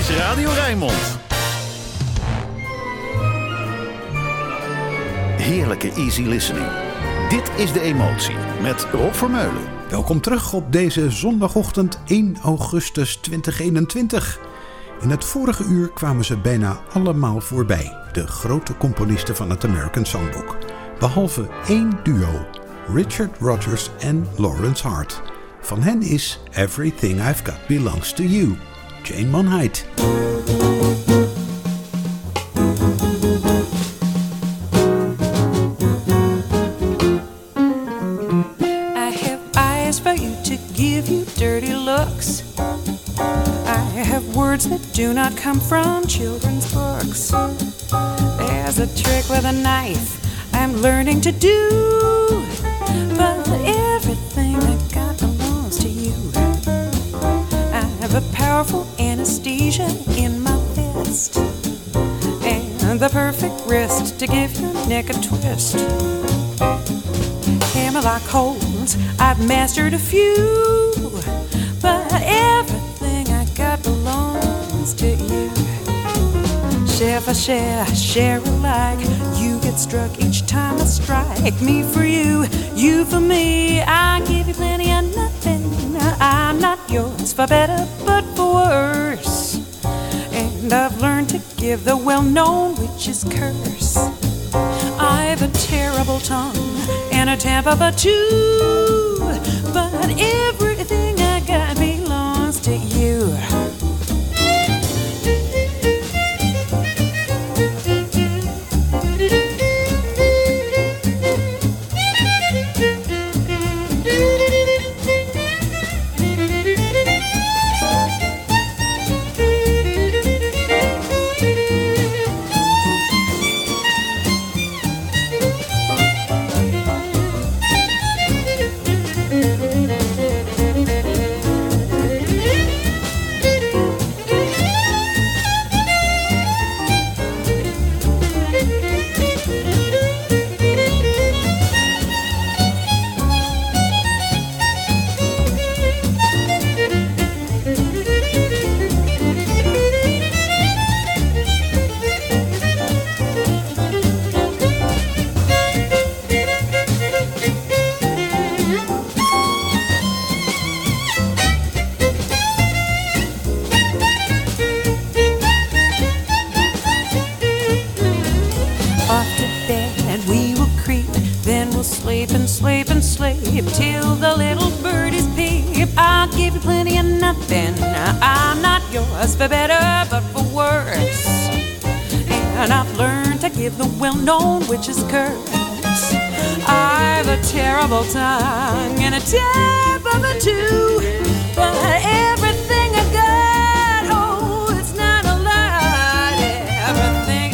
is Radio Rijnmond. Heerlijke easy listening. Dit is De Emotie met Rob Vermeulen. Welkom terug op deze zondagochtend 1 augustus 2021. In het vorige uur kwamen ze bijna allemaal voorbij, de grote componisten van het American Songbook. Behalve één duo, Richard Rodgers en Lawrence Hart. Van hen is Everything I've Got Belongs to You, Jane Monheit. I have eyes for you to give you dirty looks. I have words that do not come from children's books. There's a trick with a knife I'm learning to do. Neck a twist. Hammerlock holds, I've mastered a few. But everything I got belongs to you. Share for share, share alike. You get struck each time I strike. Me for you, you for me. I give you plenty of nothing. I'm not yours for better, but for worse. And I've learned to give the well known tongue and a temper for two. But everything two oh everything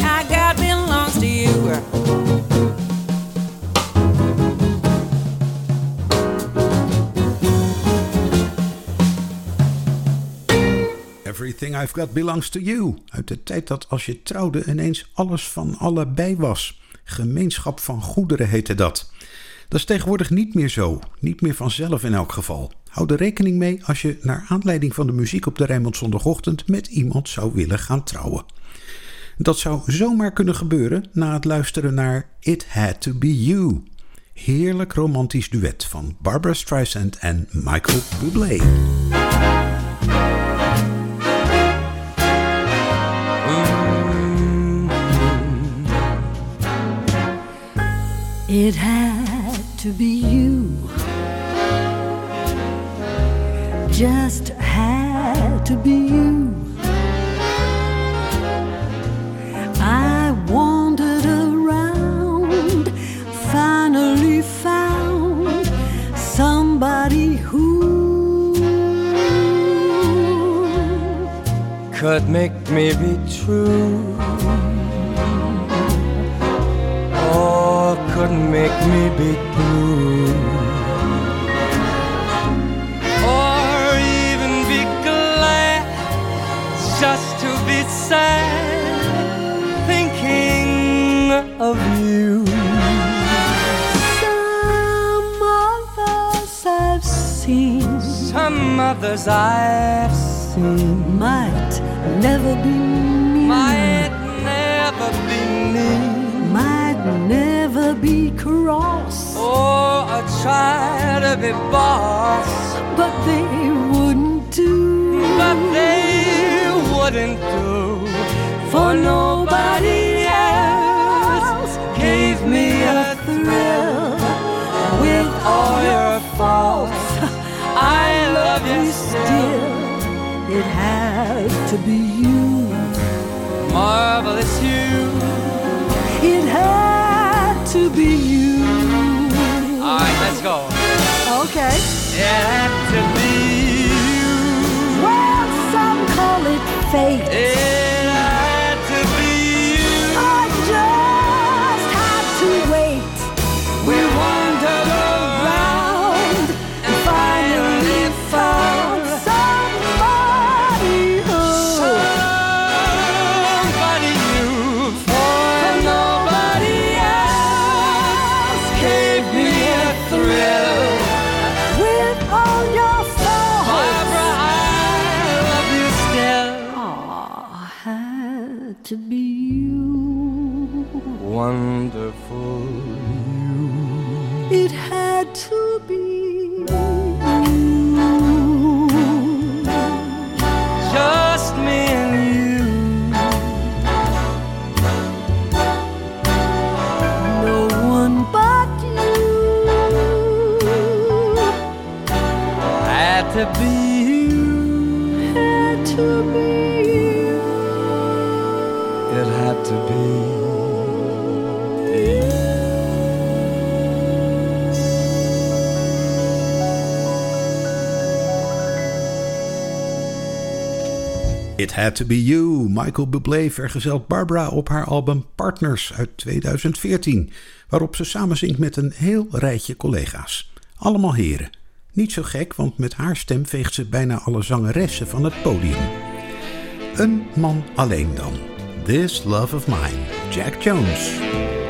i got belongs to you Everything I've Got Belongs to You. Uit de tijd dat als je trouwde ineens alles van allebei was. Gemeenschap van goederen heette dat. Dat is tegenwoordig niet meer zo. Niet meer vanzelf in elk geval. Hou er rekening mee als je naar aanleiding van de muziek op de Rijnmond zondagochtend met iemand zou willen gaan trouwen. Dat zou zomaar kunnen gebeuren na het luisteren naar It Had To Be You. Heerlijk romantisch duet van Barbara Streisand en Michael Bublé. It had to be you. Just had to be you. I wandered around, finally found somebody who could make me be true or could make me be blue or even be glad just to be sad thinking of you. Some others I've seen. Some others I've seen. might never be cross, Or I try to be boss. but they wouldn't do. But they wouldn't do. for nobody else Gave me a thrill. with all your faults. I love you still. It had to be you. Marvelous you. To be you. All right, let's go. Okay. It had to be you. Well, some call it fate. It It Had To Be You. Michael Bublé vergezelt Barbara op haar album Partners uit 2014, waarop ze samen zingt met een heel rijtje collega's. Allemaal heren. Niet zo gek, want met haar stem veegt ze bijna alle zangeressen van het podium. Een man alleen dan. This Love of Mine, Jack Jones.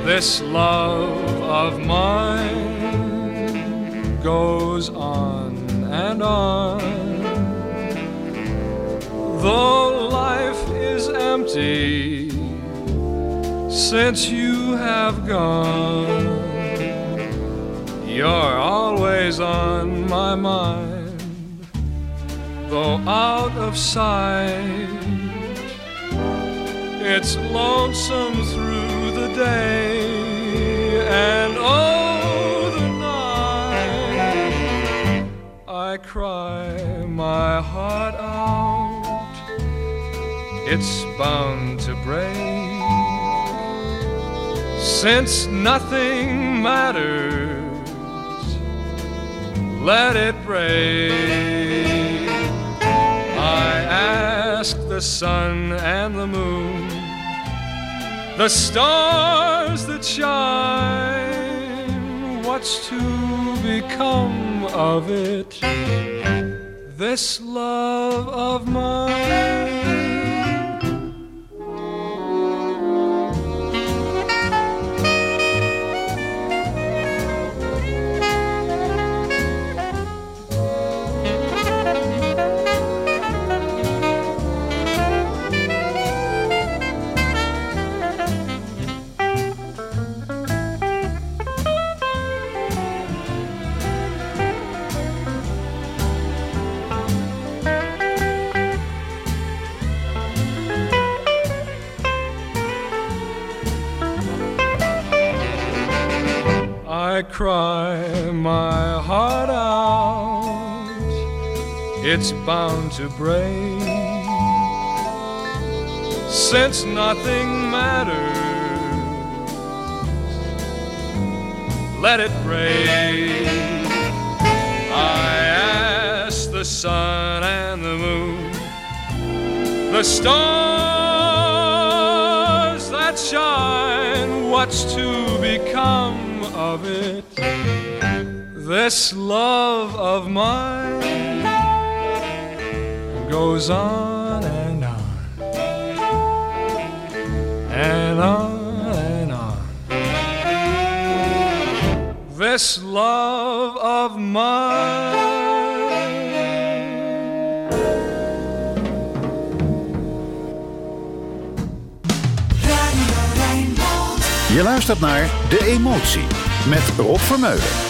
This love of mine goes on and on. Though life is empty since you have gone, you're always on my mind, though out of sight. It's lonesome through the day and oh the night. I cry my heart out. It's bound to break since nothing matters. Let it break. I ask the sun and the moon, the stars that shine, what's to become of it? This love of mine. Cry my heart out. It's bound to break since nothing matters. Let it break. I ask the sun and the moon, the stars that shine, what's to become of it. This love of mine goes on and on and on and on. This love of mine. Je luistert naar De Emotie met Rob Vermeulen.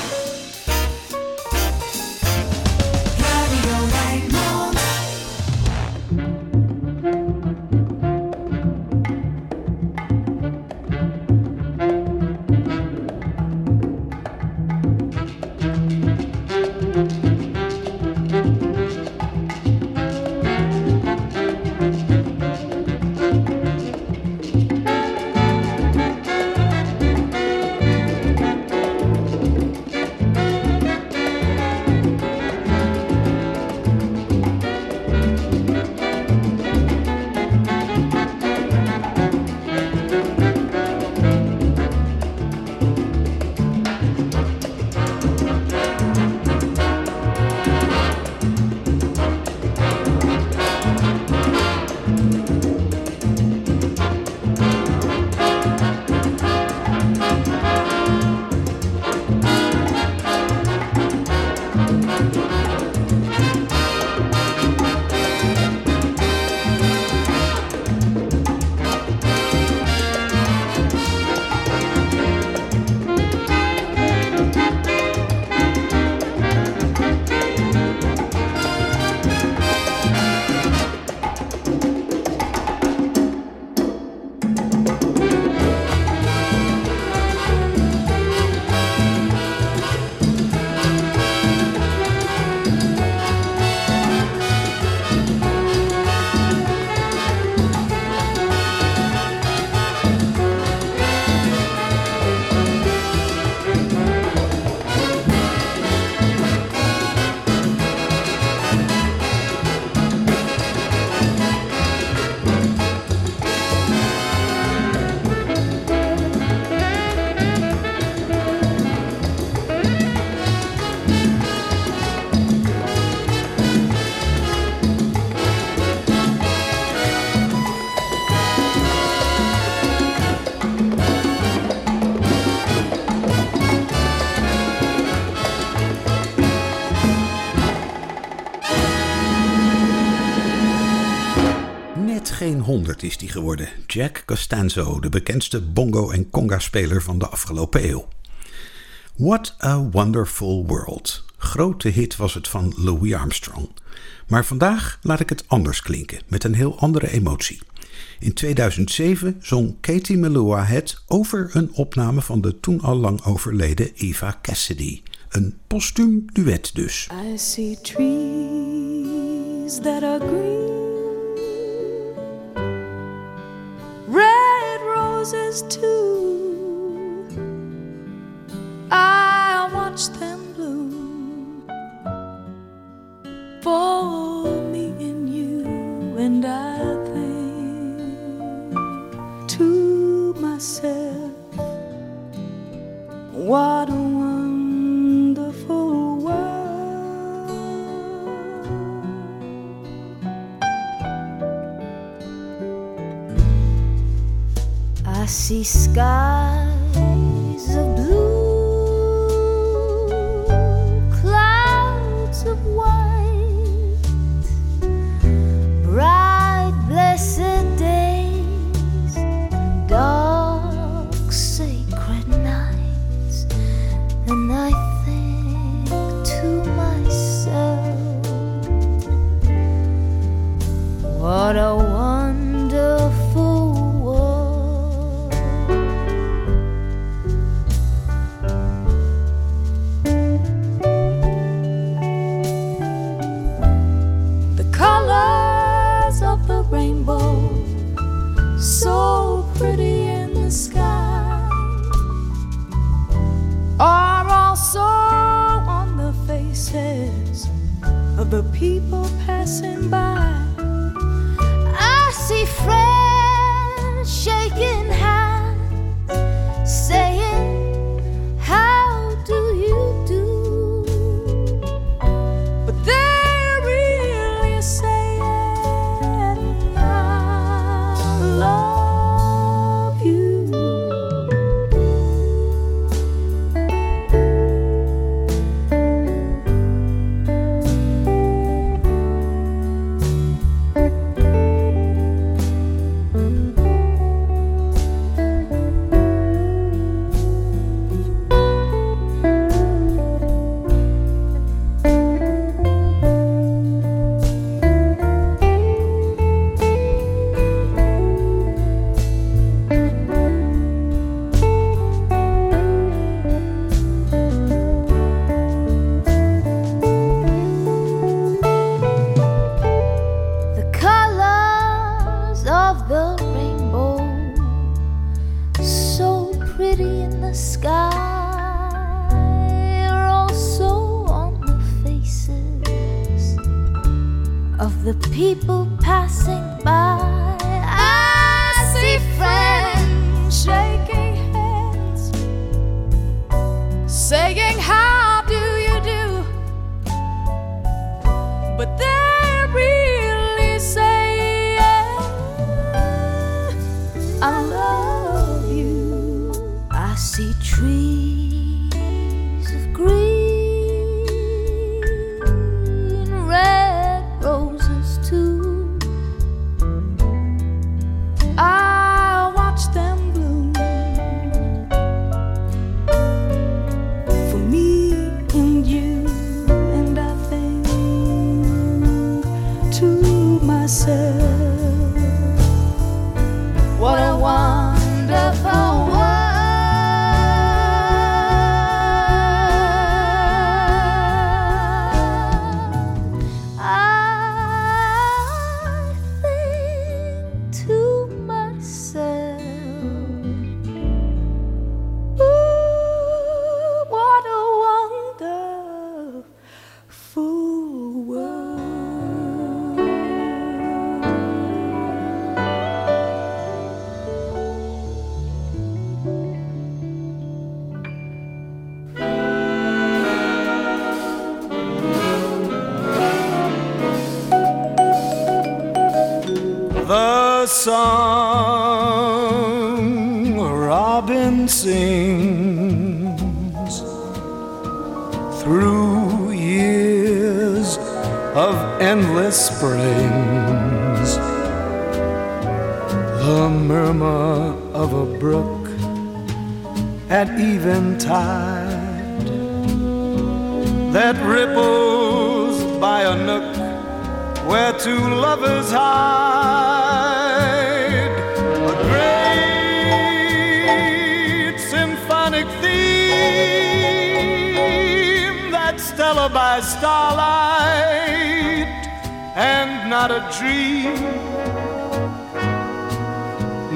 is die geworden. Jack Costanzo, de bekendste bongo- en conga-speler van de afgelopen eeuw. What a Wonderful World. Grote hit was het van Louis Armstrong. Maar vandaag laat ik het anders klinken, met een heel andere emotie. In 2007 zong Katie Melua het over een opname van de toen al lang overleden Eva Cassidy. Een postuum duet dus. I see trees that are green. Roses too. Myself,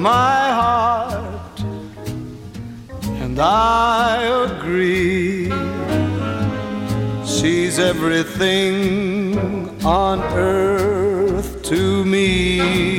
My heart and I agree. She's everything on earth to me.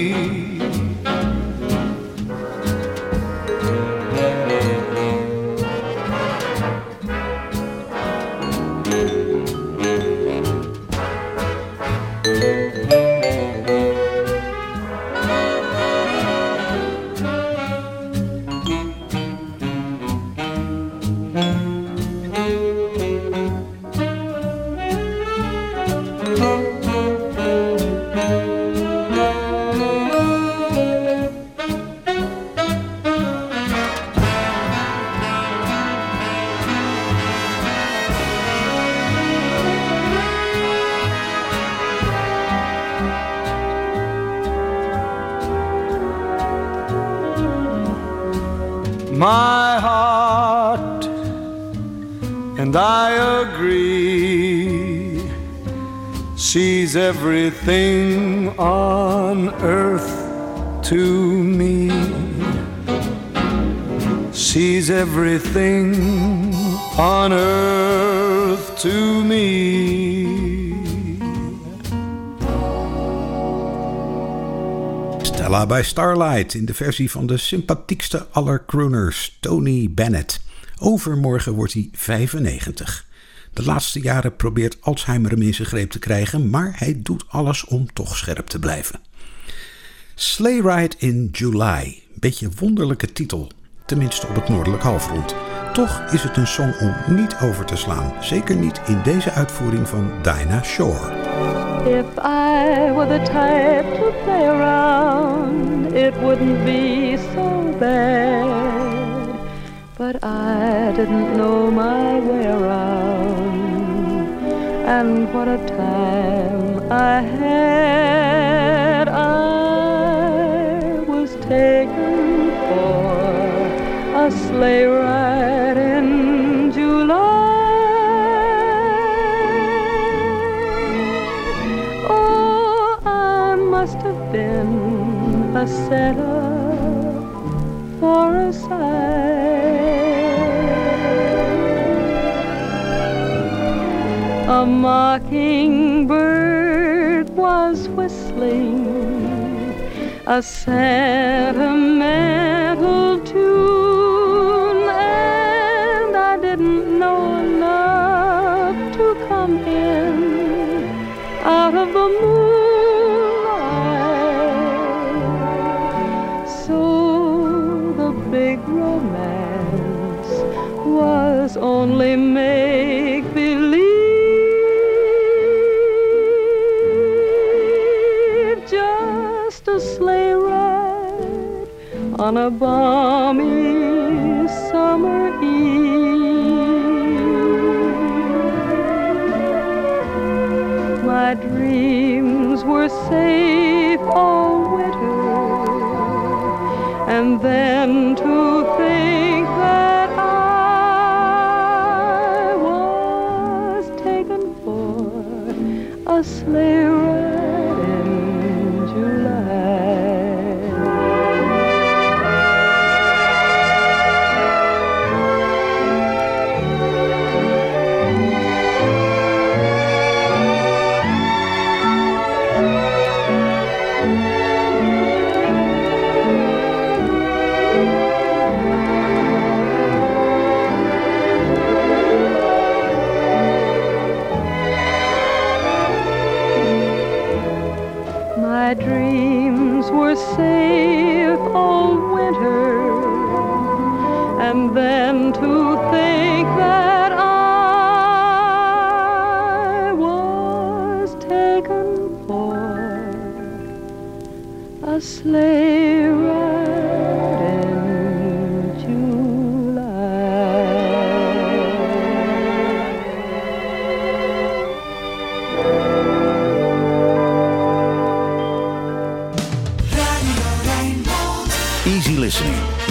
Everything on earth to me. She's everything on earth to me. Stella bij Starlight in de versie van de sympathiekste aller crooners, Tony Bennett. Overmorgen wordt hij 95. De laatste jaren probeert Alzheimer hem in zijn greep te krijgen, maar hij doet alles om toch scherp te blijven. Sleigh Ride in July. Beetje wonderlijke titel, tenminste op het noordelijk halfrond. Toch is het een song om niet over te slaan, zeker niet in deze uitvoering van Dinah Shore. If I were the type to play around, it wouldn't be so bad. But I didn't know my way around, and what a time I had. I was taken for a sleigh ride in July. Oh, I must have been a setup for a sigh. A mockingbird was whistling a sentimental tune, and I didn't know enough to come in out of the moonlight. So the big romance was only make on a balmy summer eve. My dreams were safe all winter, and then to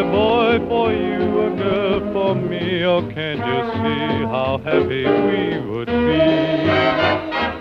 A boy for you, a girl for me. Oh, can't you see how happy we would be?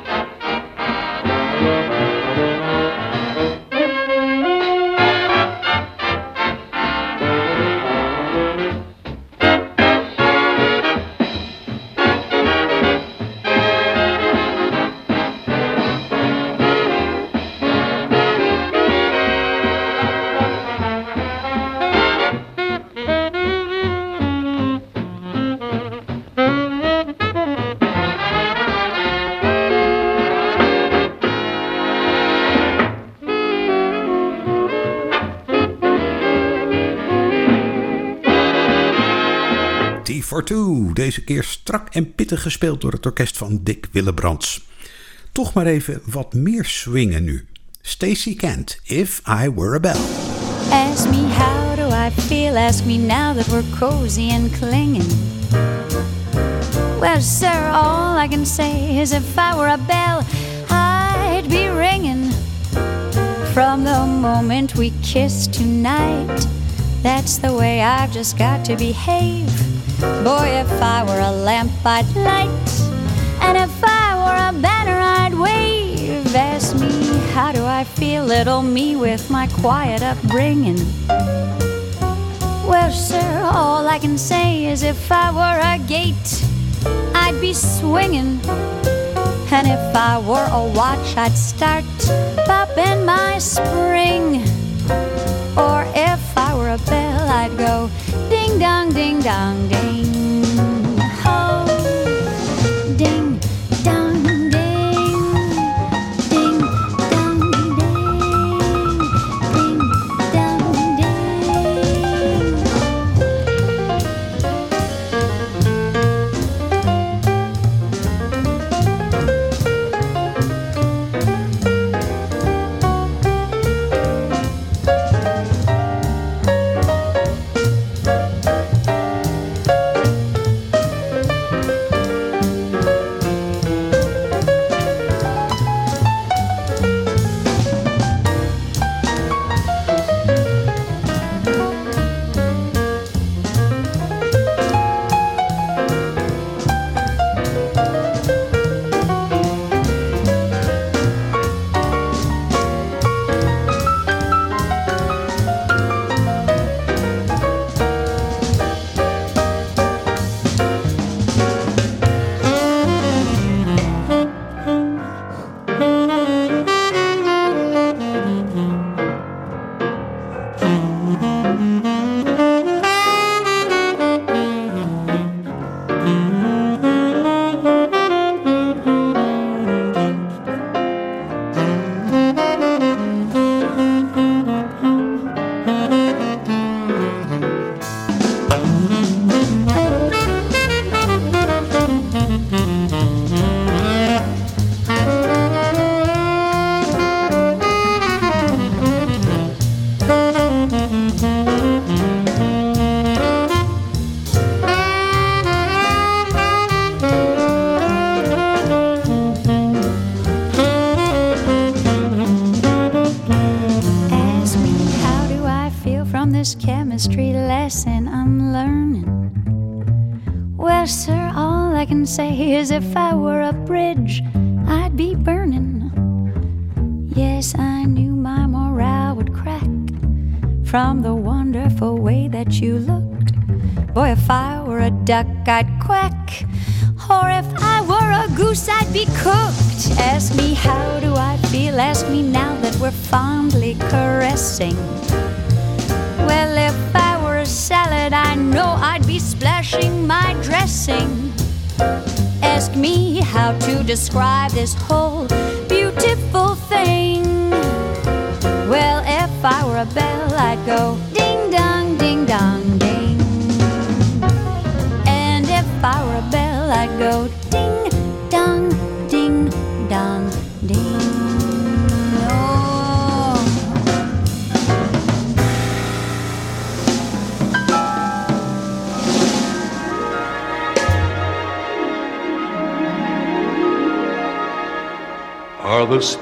Deze keer strak en pittig gespeeld door het orkest van Dick Willebrands. Toch maar even wat meer swingen nu. Stacy Kent, If I Were a Bell. Ask me how do I feel, ask me now that we're cozy and clinging. Well, sir, all I can say is if I were a bell, I'd be ringing. From the moment we kissed tonight, that's the way I've just got to behave. Boy, if I were a lamp, I'd light. And if I were a banner, I'd wave. Ask me, how do I feel, little me, with my quiet upbringing? Well, sir, all I can say is if I were a gate, I'd be swinging. And if I were a watch, I'd start popping my spring. Or if I were a bell, I'd go ding dong, ding dong, ding. A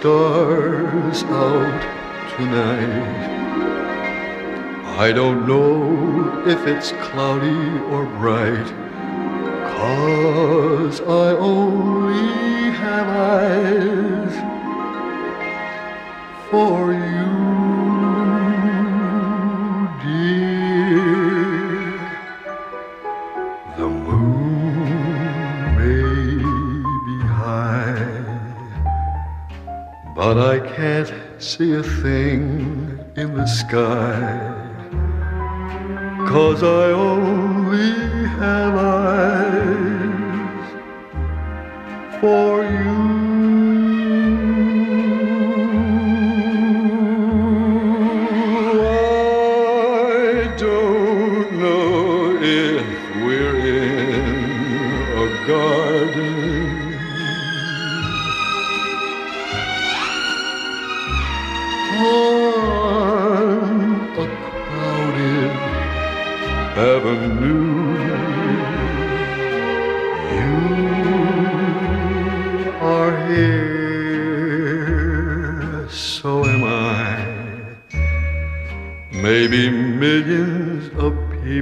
stars out tonight? I don't know if it's cloudy or bright. Cause I only have eyes for you, but I can't see a thing in the sky. Cause I only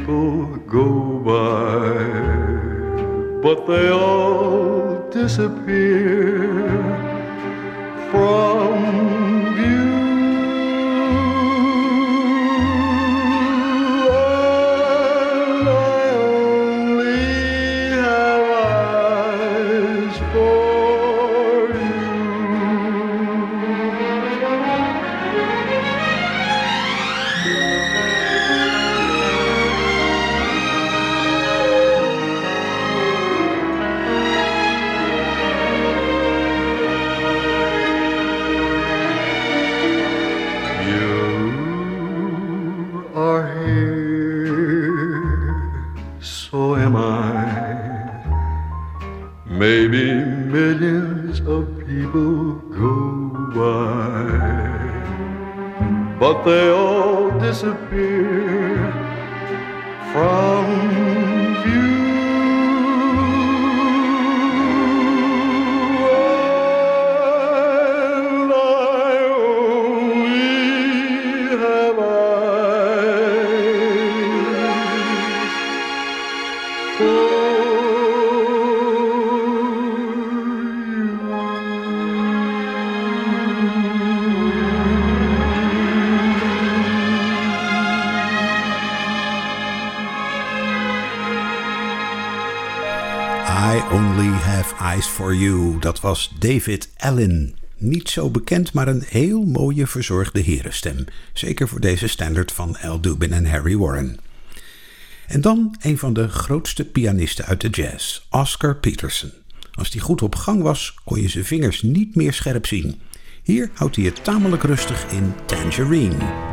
people go by, but they all disappear from Dat was David Allen. Niet zo bekend, maar een heel mooie verzorgde herenstem. Zeker voor deze standaard van Al Dubin en Harry Warren. En dan een van de grootste pianisten uit de jazz, Oscar Peterson. Als die goed op gang was, kon je zijn vingers niet meer scherp zien. Hier houdt hij het tamelijk rustig in Tangerine.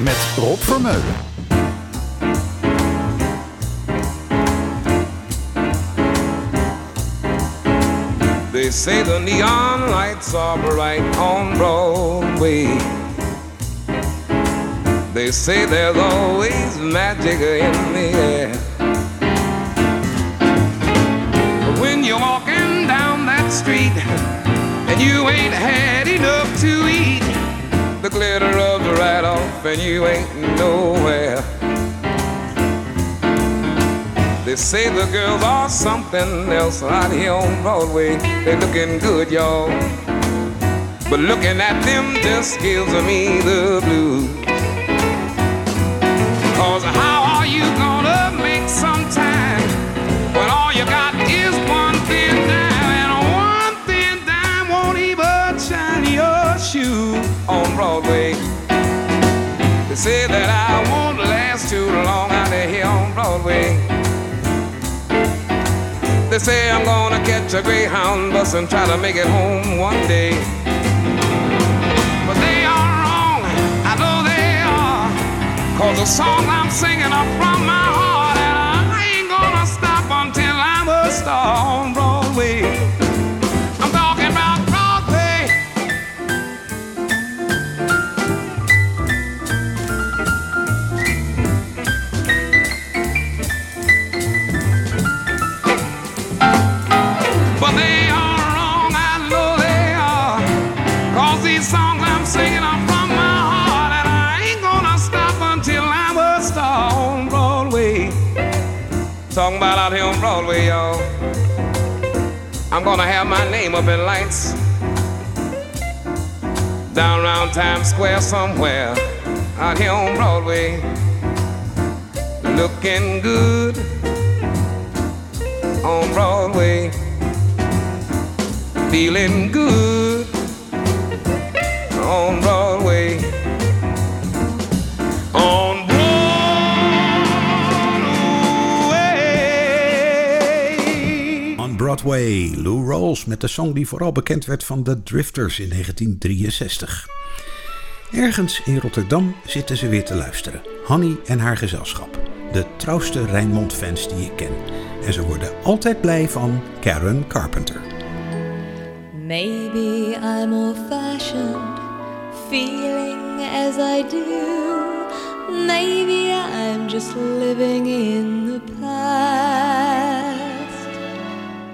Met Rob Vermeulen. They say the neon lights are bright on Broadway. They say there's always magic in the air. But when you're walking down that street and you ain't had enough to eat, the glitter rubs right off and you ain't nowhere. They say the girls are something else out here on Broadway. They looking good, y'all. But looking at them just gives me the blues. Cause how are you gonna make some time when all you got is one thin dime and one thin dime won't even shine shoe on Broadway? They say that I won't last too long out here on Broadway. They say I'm gonna catch a Greyhound bus and try to make it home one day. But they are wrong, I know they are. Cause the song I'm singing are from my heart, and I ain't gonna stop until I'm a star gonna have my name up in lights down around Times Square somewhere out here on Broadway. Looking good on Broadway feeling good on Broadway. Broadway. Lou Rawls met de song die vooral bekend werd van The Drifters in 1963. Ergens in Rotterdam zitten ze weer te luisteren. Hanny en haar gezelschap. De trouwste Rijnmond-fans die ik ken. En ze worden altijd blij van Karen Carpenter. Maybe I'm old fashioned, feeling as I do. Maybe I'm just living in the past.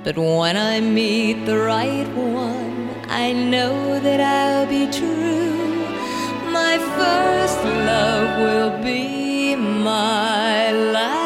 But when I meet the right one, I know that I'll be true. My first love will be my last.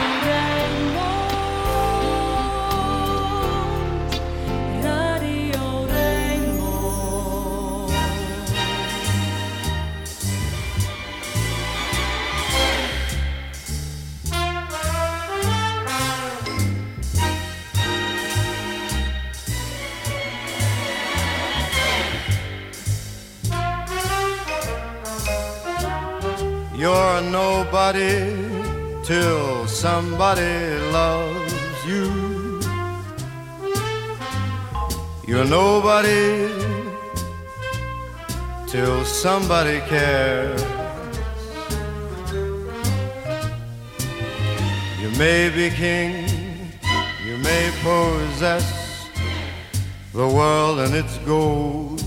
Nobody till somebody loves you. You're nobody till somebody cares. You may be king, you may possess the world and its gold.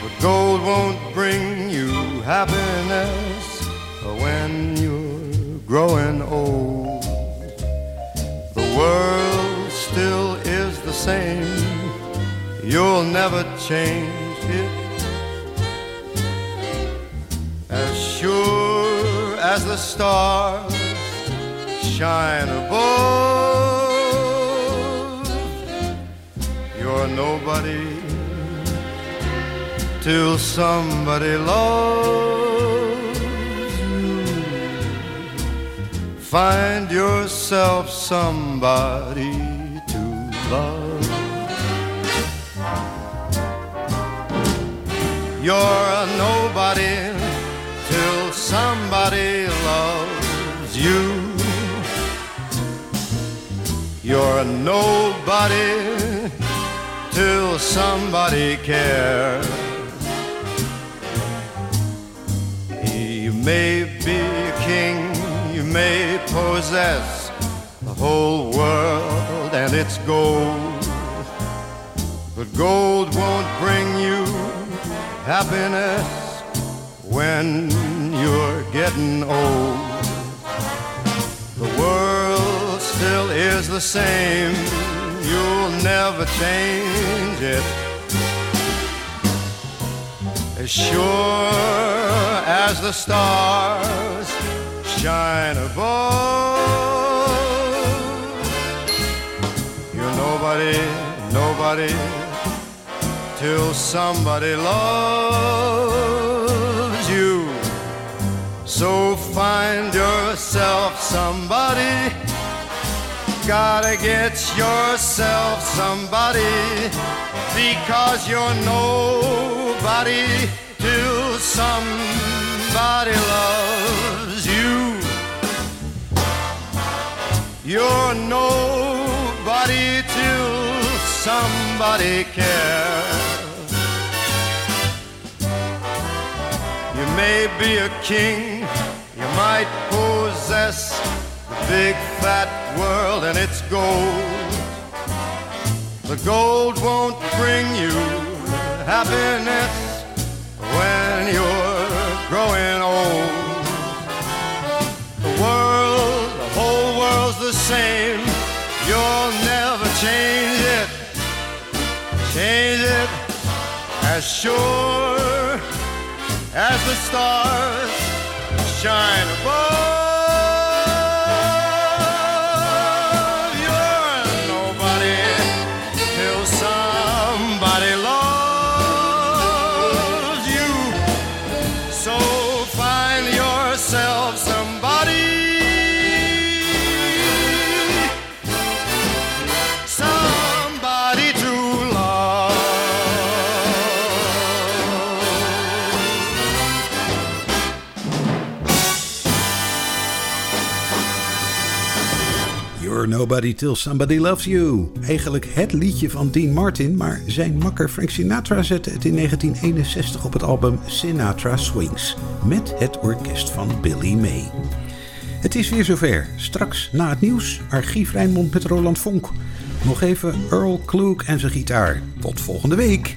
But gold won't bring you happiness growing old. The world still is the same, you'll never change it. As sure as the stars shine above, you're nobody till somebody loves Find yourself somebody to love. You're a nobody till somebody loves you. You're a nobody till somebody cares. You may be a king, you may possess the whole world and its gold. But gold won't bring you happiness when you're getting old. The world still is the same, you'll never change it. As sure as the stars shine above, you're nobody, nobody till somebody loves you. So find yourself somebody. Gotta get yourself somebody because you're nobody till somebody loves You're nobody till somebody cares. You may be a king, you might possess the big fat world and its gold. The gold won't bring you happiness when you're growing old. The same. You'll never change it. Change it as sure as the stars shine above. Nobody Till Somebody Loves You. Eigenlijk het liedje van Dean Martin, maar zijn makker Frank Sinatra zette het in 1961 op het album Sinatra Swings. Met het orkest van Billy May. Het is weer zover. Straks na het nieuws, archief Rijnmond met Roland Vonk. Nog even Earl Klug en zijn gitaar. Tot volgende week.